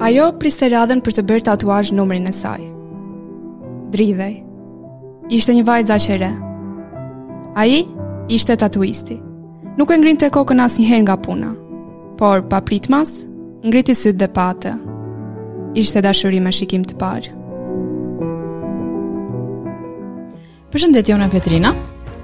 Ajo priste radhën për të bërë tatuazh numrin e saj. Dridhej. Ishte një vajzë aq e re. Ai ishte tatuisti. Nuk e ngrinte kokën asnjëherë nga puna, por papritmas ngriti sytë dhe pa atë. Ishte dashuri me shikim të parë. Përshëndetje, unë Petrina.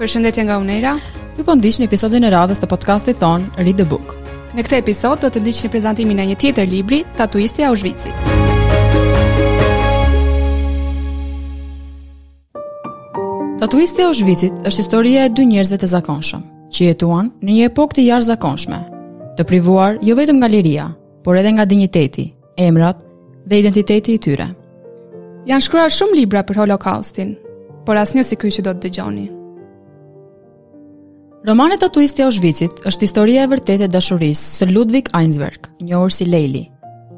Përshëndetje nga unë Era. Ju po ndiqni episodin e radhës të podcastit tonë Read the Book. Në këtë episod do të ndiqni prezantimin e një tjetër libri, Tatuisti i Auschwitzit. Tatuisti i Auschwitzit është historia e dy njerëzve të zakonshëm, që jetuan në një epokë të jashtëzakonshme, të privuar jo vetëm nga liria, por edhe nga dinjiteti, emrat dhe identiteti i tyre. Janë shkruar shumë libra për Holokaustin, por asnjë si ky që do të dëgjoni. Romani Tatuisti i Auschwitzit është historia e vërtetë e dashurisë së Ludwig Eisenberg, njohur si Leili,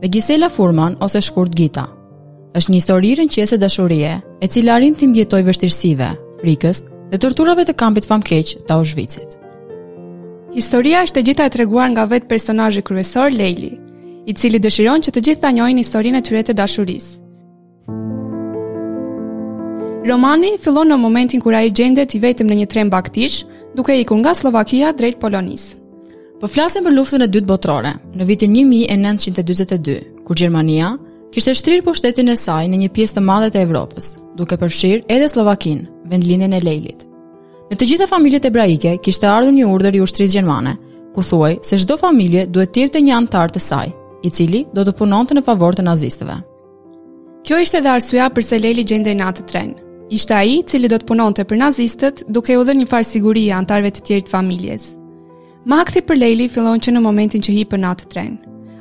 dhe Gisela Furman ose shkurt Gita. Është një histori rrëqethëse dashurie, e cila arrin t'i mbijetojë vështirësive, frikës dhe torturave të kampit famëkeq të Auschwitzit. Historia është e gjitha e treguar nga vetë personazhi kryesor Leili, i cili dëshiron që të gjithë ta njohin historinë e tyre të dashurisë. Romani fillon në momentin kur ai gjendet i vetëm në një tren bagëtish, duke ikur nga Sllovakia drejt Polonisë. Po flasim për luftën e dytë botërore, në vitin 1942, kur Gjermania kishte shtrirë pushtetin e saj në një pjesë të madhe të Evropës, duke përfshirë edhe Sllovakinë, vendlindjen e Leilit. Në të gjitha familjet hebraike kishte ardhur një urdhër i ushtrisë gjermane, ku thuhej se çdo familje duhet të jepte një anëtar të saj, i cili do të punonte në favor të nazistëve. Kjo ishte edhe arsyeja përse Leili gjendej në atë tren. Ishte ai i cili do të punonte për nazistët, duke u dhënë një farë sigurie anëtarëve të tjerë të familjes. Makthi për Leilin fillon që në momentin që hipën në atë tren.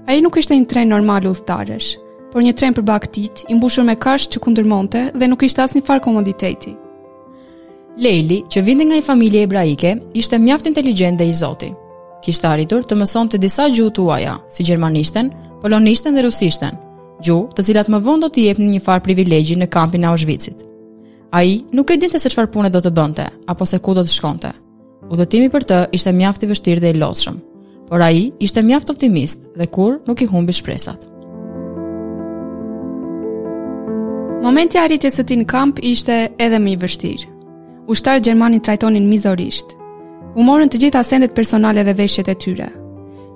Ai nuk ishte një tren normal udhëtarësh, por një tren për bagëtitë, i mbushur me kashtë që kundërmonte dhe nuk kishte asnjë farë komoditeti. Leili, që vinte nga një familje hebraike, ishte mjaft inteligjent dhe i zoti. Kishte arritur të mësonte disa gjuhë të huaja, si gjermanishten, polonishten dhe rusishten, gjuhë të cilat më vonë do t'i jepnin një farë privilegji në kampin e Auschwitzit. Ai nuk e dinte se çfarë pune do të bënte apo se ku do të shkonte. Udhëtimi për të ishte mjaft i vështirë dhe i lodhshëm, por ai ishte mjaft optimist dhe kurrë nuk i humbi shpresat. Momenti i arritjes së tij në kamp ishte edhe më i vështirë. Ushtarët gjermanë i trajtonin mizorisht. U morën të gjitha sendet personale dhe veshjet e tyre.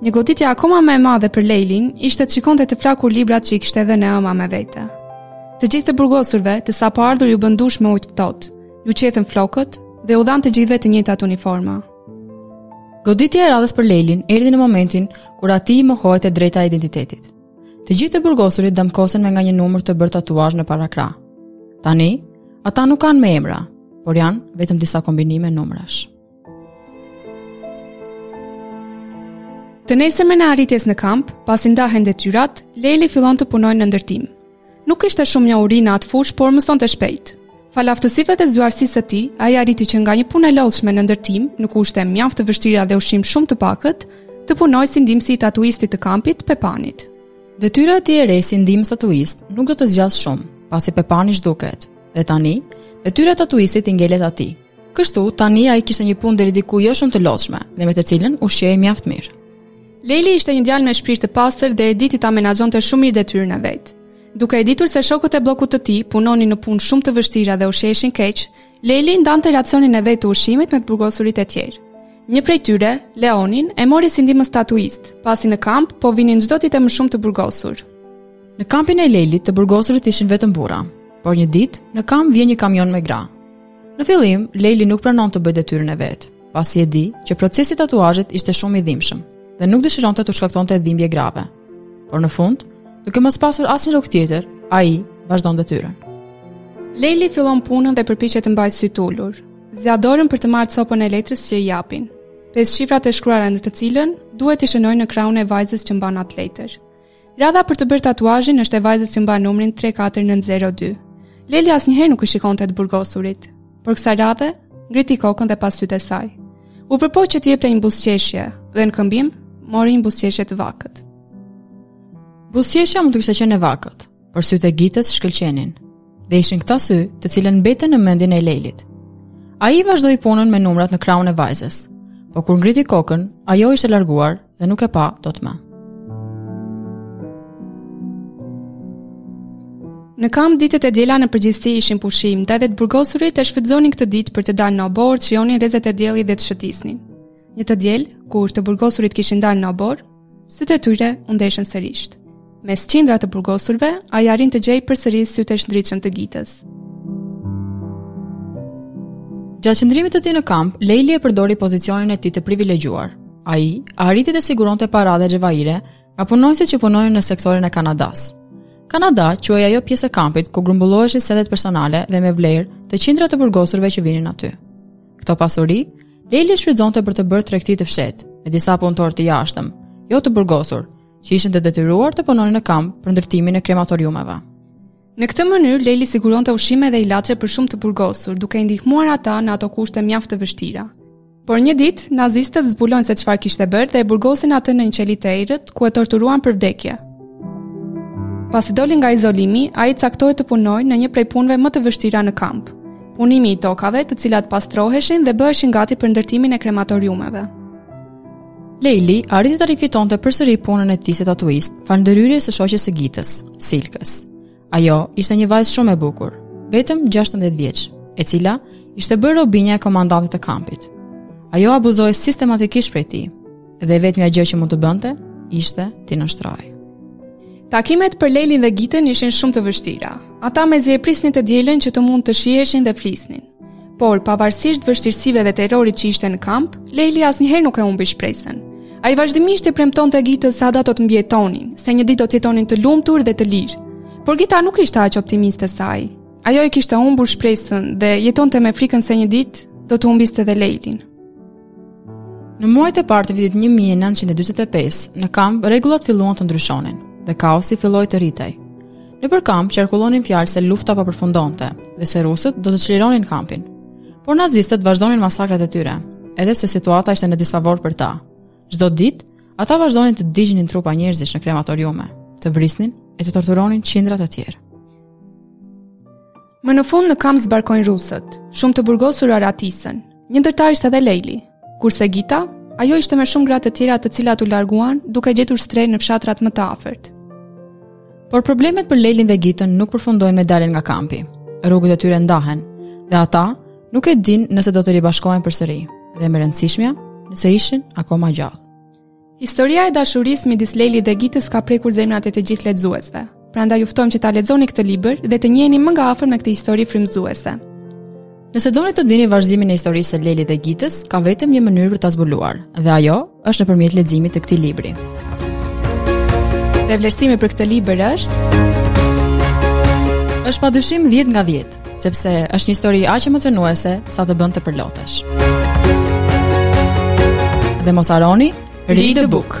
Një goditje akoma më e madhe për Leilin ishte të shikonte të flakur librat që i kishte dhënë e ëma me vete. Të gjithë të burgosurve të sapoardhur iu bënë dush me ujë të ftohtë, iu qethën flokët dhe u dhanë të gjithëve të njëjtat uniforma. Goditja e radhës për Lelin erdhi në momentin kur atij i mohohet e drejta e identitetit. Të gjithë të burgosurit damkosen me nga një numër të bërë tatuazh në parakrah. Tani, ata nuk kanë më emra, por janë vetëm disa kombinime numrash. Të nesërmen e arritjes në kamp, pasi ndahen detyrat, Leli fillon të punojë në ndërtim. Nuk kishte shumë njohuri në atë fushë, por mësonte shpejt. Falë aftësive dhe zgjuarsisë së tij, ai arriti që nga një punë e lodhshme në ndërtim, në kushte mjaft të vështira dhe ushqim shumë të pakët, të punojë si ndihmësi i tatuistit të kampit, Pepanit. Detyra e tij e re si ndihmës tatuist nuk do të zgjasë shumë, pasi Pepani zhduket. Dhe tani, detyra e tatuistit i ngelet atij. Kështu, tani ai kishte një punë deri diku jo shumë të lodhshme dhe me të cilën ushqehej mjaft mirë. Leli ishte një djalë me shpirt të pastër dhe e diti ta menaxhonte shumë mirë detyrën e vet. Duke e ditur se shokët e bllokut të tij punonin në punë shumë të vështira dhe ushqeheshin keq, Leli ndante racionin e vet të ushqimit me të burgosurit e tjerë. Një prej tyre, Leonin, e mori si ndihmës tatuist, pasi në kamp po vinin çdo ditë më shumë të burgosur. Në kampin e Lelit të burgosurit ishin vetëm burra, por një ditë në kamp vjen një kamion me gra. Në fillim, Leli nuk pranon të bëjë detyrën e vet, pasi e di që procesi i tatuazhit ishte shumë i dhimbshëm dhe nuk dëshironte t'u shkaktonte dhimbje grave. Por në fund, duke mos pasur asnjë rrugë tjetër, ai vazhdon detyrën. Leli fillon punën dhe përpiqet të mbajë sytë ulur. Zgjat dorën për të marrë copën e letrës që i japin. Pesë shifrat e shkruara në të cilën duhet t'i shënojë në krahun e vajzës që mban atë letër. Radha për të bërë tatuazhin është e vajzës që mban numrin 34902. Leli asnjëherë nuk i shikonte të burgosurit, por kësaj radhe ngriti kokën dhe pa sytë e saj. U përpoq që t'i jepte një buzëqeshje dhe në këmbim mori një buzëqeshje të vakët. Buzëqeshja mund të kishte qenë e vakët, por sytë e Gitës shkëlqenin. Dhe ishin këta sy, të cilët mbetën në mendjen e Lelit. Ai vazhdoi punën me numrat në krahun e vajzës, por kur ngriti kokën, ajo ishte larguar dhe nuk e pa dot më. Në kamp ditët e diela në përgjithësi ishin pushim, ndaj dhe të burgosurit e shfrytëzonin këtë ditë për të dalë në oborr, të shijonin rrezet e diellit dhe të shëtisnin. Një të diel, kur të burgosurit kishin dalë në oborr, Sytë e tyre u ndeshën sërish. Mes qindra të burgosurve, ai arrin të gjejë përsëri sytë e shndritshëm të Gitës. Gjatë qëndrimit të tij në kamp, Leli e përdori pozicionin e tij të privilegjuar. Ai arriti të siguronte para dhe xhevahire nga punonjësit që punonin në sektorin e Kanadas. Kanada quhej ajo pjesë e kampit ku grumbulloheshin sendet personale dhe me vlerë të qindra të burgosurve që vinin aty. Këto pasuri Leli e shfrytëzonte për të bërë tregti të fshehtë me disa punëtorë të jashtëm, jo të burgosur, që ishin të detyruar të punonin në kamp për ndërtimin e krematoriumeve. Në këtë mënyrë Leli siguronte ushqime dhe ilaçe për shumë të burgosur, duke i ndihmuar ata në ato kushte mjaft të vështira. Por një ditë, nazistët zbulojnë se çfarë kishte bërë dhe e burgosin atë në një qeli të errët, ku e torturuan për vdekje. Pasi doli nga izolimi, ai caktohet të punojë në një prej punëve më të vështira në kamp. Punimi i tokave, të cilat pastroheshin dhe bëheshin gati për ndërtimin e krematoriumeve. Leili arriti ta rifitonte përsëri punën e tij si tatuist, falë ndërhyrjes së shoqes së Gitës, Silkës. Ajo ishte një vajzë shumë e bukur, vetëm 16 vjeç, e cila ishte bërë robinja e komandantit të kampit. Ajo abuzohej sistematikisht prej tij. dhe e vetmja gjë që mund të bënte ishte t'i nënshtrohej. Takimet për Lelin dhe Gitën ishin shumë të vështira. Ata mezi e prisnin të dielën që të mund të shiheshin dhe flisnin. Por, pavarësisht vështirësive dhe terrorit që ishte në kamp, Leli asnjëherë nuk e humbi shpresën. Ai vazhdimisht i premtonte Gitës se ata do të mbijetonin, se një ditë do të jetonin të lumtur dhe të lirë. Por Gita nuk ishte aq optimiste sa ai. Ajo i kishte humbur shpresën dhe jetonte me frikën se një ditë do të humbiste dhe Lejlin. Në muajt e parë të vitit 1945, në kamp rregullat filluan të ndryshonin dhe kaosi filloi të rritej. Nëpër kamp qarkullonin fjalë se lufta po përfundonte dhe se rusët do të çlironin kampin. Por nazistët vazhdonin masakrat e tyre, edhe pse situata ishte në disfavor për ta. Çdo ditë, ata vazhdonin të digjnin trupa njerëzish në krematoriume, të vrisnin e të torturonin qindra të tjerë. Më në fund në kamp zbarkojnë rusët. Shumë të burgosur arratisen. Një ndër ta ishte edhe Leili. Kurse Gita, ajo ishte me shumë gra të tjera të cilat u larguan duke gjetur strehë në fshatrat më të afërt. Por problemet për Leilin dhe Gitën nuk përfundojnë me daljen nga kampi. Rrugët e tyre ndahen dhe ata nuk e dinë nëse do të ribashkohen përsëri dhe më e rëndësishmja nëse ishin akoma gjallë. Historia e dashurisë midis Lelit dhe Gitës ka prekur zemrat e të gjithë lexuesve. Prandaj ju ftojmë që ta lexoni këtë libër dhe të njiheni më nga afër me këtë histori frymëzuese. Nëse doni të dini vazhdimin e historisë së Lelit dhe Gitës, ka vetëm një mënyrë për ta zbuluar, dhe ajo është nëpërmjet leximit të këtij libri. Dhe vlerësimi për këtë libër është është padyshim 10 nga 10. sepse është një histori aq emocionuese sa të bën të përlotesh. Dhe mos harroni, read the book.